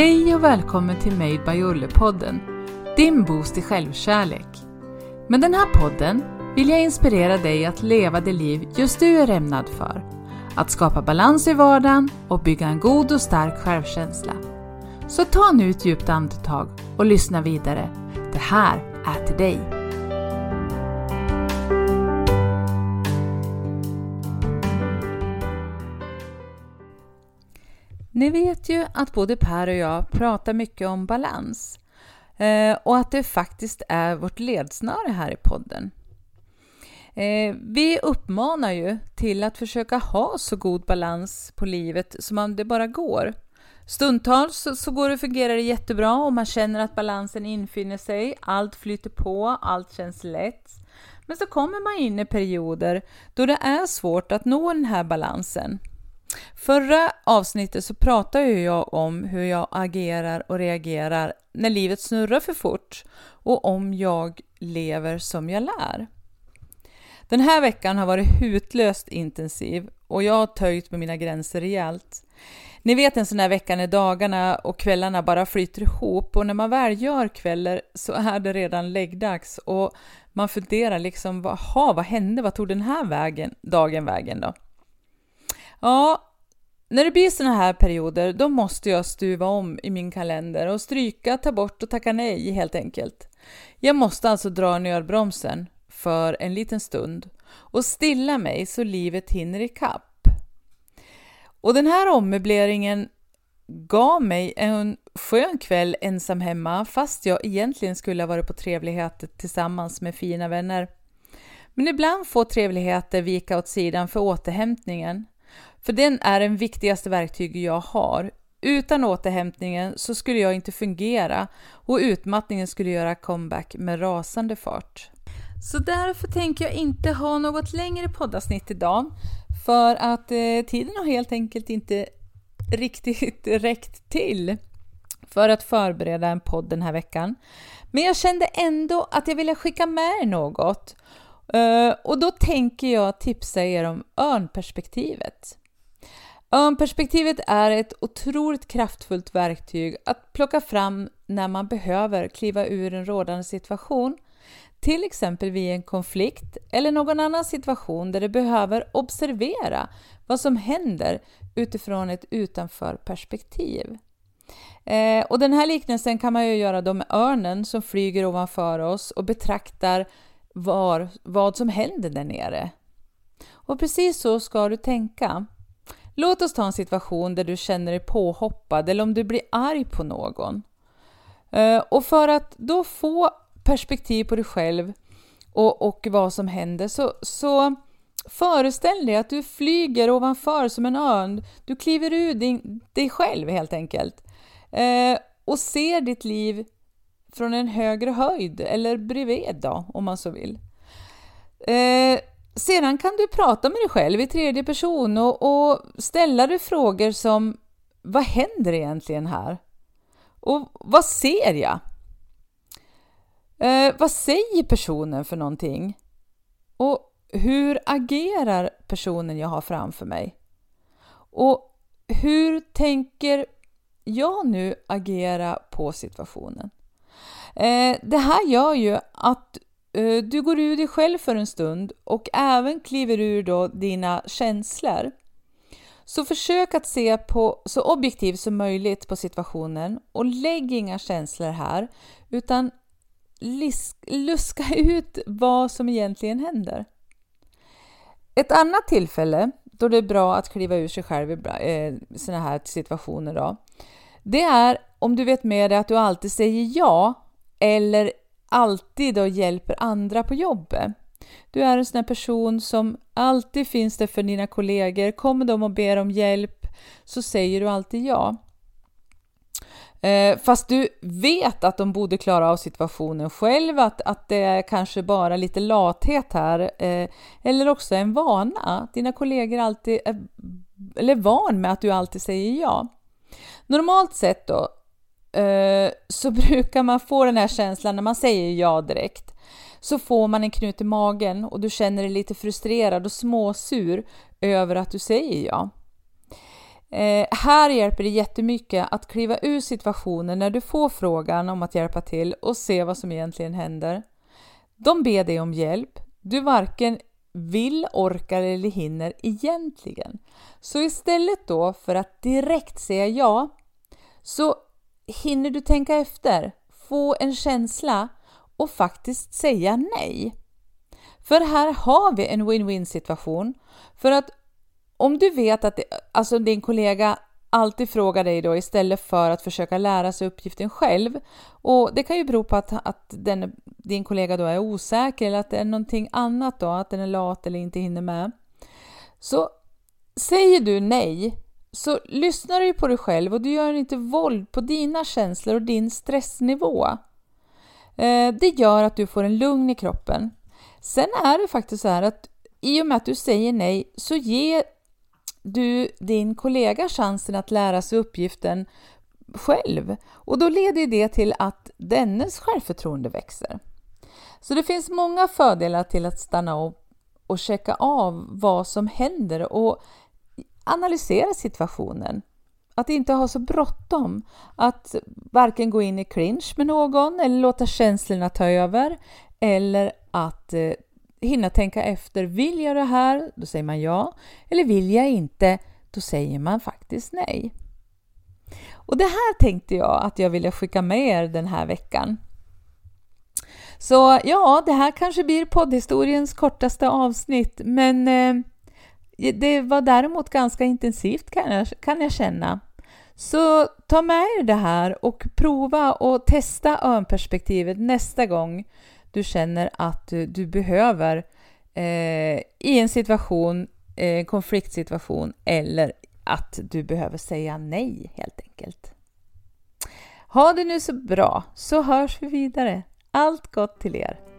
Hej och välkommen till Made by Olle-podden, din boost i självkärlek. Med den här podden vill jag inspirera dig att leva det liv just du är ämnad för. Att skapa balans i vardagen och bygga en god och stark självkänsla. Så ta nu ett djupt andetag och lyssna vidare. Det här är till dig. Ni vet ju att både Per och jag pratar mycket om balans eh, och att det faktiskt är vårt ledsnöre här i podden. Eh, vi uppmanar ju till att försöka ha så god balans på livet som det bara går. Stundtals så går det fungerar det jättebra och man känner att balansen infinner sig, allt flyter på, allt känns lätt. Men så kommer man in i perioder då det är svårt att nå den här balansen. Förra avsnittet så pratade jag om hur jag agerar och reagerar när livet snurrar för fort och om jag lever som jag lär. Den här veckan har varit hutlöst intensiv och jag har töjt med mina gränser rejält. Ni vet en sån här vecka när dagarna och kvällarna bara flyter ihop och när man väl gör kvällar så är det redan läggdags och man funderar liksom, vad, vad hände, vad tog den här vägen, dagen vägen då? Ja, när det blir såna här perioder, då måste jag stuva om i min kalender och stryka, ta bort och tacka nej helt enkelt. Jag måste alltså dra nödbromsen för en liten stund och stilla mig så livet hinner ikapp. Och den här ommöbleringen gav mig en skön kväll ensam hemma fast jag egentligen skulle ha varit på trevligheter tillsammans med fina vänner. Men ibland får trevligheter vika åt sidan för återhämtningen. För den är den viktigaste verktyg jag har. Utan återhämtningen så skulle jag inte fungera och utmattningen skulle göra comeback med rasande fart. Så därför tänker jag inte ha något längre poddavsnitt idag för att eh, tiden har helt enkelt inte riktigt räckt till för att förbereda en podd den här veckan. Men jag kände ändå att jag ville skicka med er något uh, och då tänker jag tipsa er om örnperspektivet. Örnperspektivet är ett otroligt kraftfullt verktyg att plocka fram när man behöver kliva ur en rådande situation, till exempel vid en konflikt eller någon annan situation där du behöver observera vad som händer utifrån ett utanförperspektiv. Eh, och den här liknelsen kan man ju göra då med örnen som flyger ovanför oss och betraktar var, vad som händer där nere. Och precis så ska du tänka. Låt oss ta en situation där du känner dig påhoppad eller om du blir arg på någon. Eh, och för att då få perspektiv på dig själv och, och vad som händer så, så föreställ dig att du flyger ovanför som en örn. Du kliver ur din, dig själv helt enkelt eh, och ser ditt liv från en högre höjd eller bredvid då, om man så vill. Eh, sedan kan du prata med dig själv i tredje person och, och ställa dig frågor som Vad händer egentligen här? Och vad ser jag? Eh, vad säger personen för någonting? Och hur agerar personen jag har framför mig? Och hur tänker jag nu agera på situationen? Eh, det här gör ju att Eh, du går ur dig själv för en stund och även kliver ur då dina känslor. Så försök att se på så objektivt som möjligt på situationen och lägg inga känslor här utan luska ut vad som egentligen händer. Ett annat tillfälle då det är bra att kliva ur sig själv i eh, sådana här situationer då, det är om du vet med dig att du alltid säger ja eller alltid då hjälper andra på jobbet. Du är en sån här person som alltid finns där för dina kollegor. Kommer de och ber om hjälp så säger du alltid ja. Eh, fast du vet att de borde klara av situationen själv, att, att det är kanske bara lite lathet här, eh, eller också en vana. Dina kollegor alltid är eller van med att du alltid säger ja. Normalt sett då Eh, så brukar man få den här känslan när man säger ja direkt. Så får man en knut i magen och du känner dig lite frustrerad och småsur över att du säger ja. Eh, här hjälper det jättemycket att kliva ur situationen när du får frågan om att hjälpa till och se vad som egentligen händer. De ber dig om hjälp. Du varken vill, orkar eller hinner egentligen. Så istället då för att direkt säga ja så hinner du tänka efter, få en känsla och faktiskt säga nej. För här har vi en win-win situation. För att om du vet att det, alltså din kollega alltid frågar dig då istället för att försöka lära sig uppgiften själv. Och det kan ju bero på att, att den, din kollega då är osäker eller att det är någonting annat då, att den är lat eller inte hinner med. Så säger du nej så lyssnar du på dig själv och du gör inte våld på dina känslor och din stressnivå. Eh, det gör att du får en lugn i kroppen. Sen är det faktiskt så här att i och med att du säger nej så ger du din kollega chansen att lära sig uppgiften själv och då leder det till att dennes självförtroende växer. Så det finns många fördelar till att stanna upp och checka av vad som händer och analysera situationen. Att inte ha så bråttom, att varken gå in i cringe med någon eller låta känslorna ta över eller att eh, hinna tänka efter. Vill jag det här? Då säger man ja. Eller vill jag inte? Då säger man faktiskt nej. Och det här tänkte jag att jag ville skicka med er den här veckan. Så ja, det här kanske blir poddhistoriens kortaste avsnitt, men eh, det var däremot ganska intensivt kan jag, kan jag känna. Så ta med er det här och prova och testa örnperspektivet nästa gång du känner att du, du behöver eh, i en situation, eh, konfliktsituation eller att du behöver säga nej helt enkelt. Ha det nu så bra så hörs vi vidare. Allt gott till er!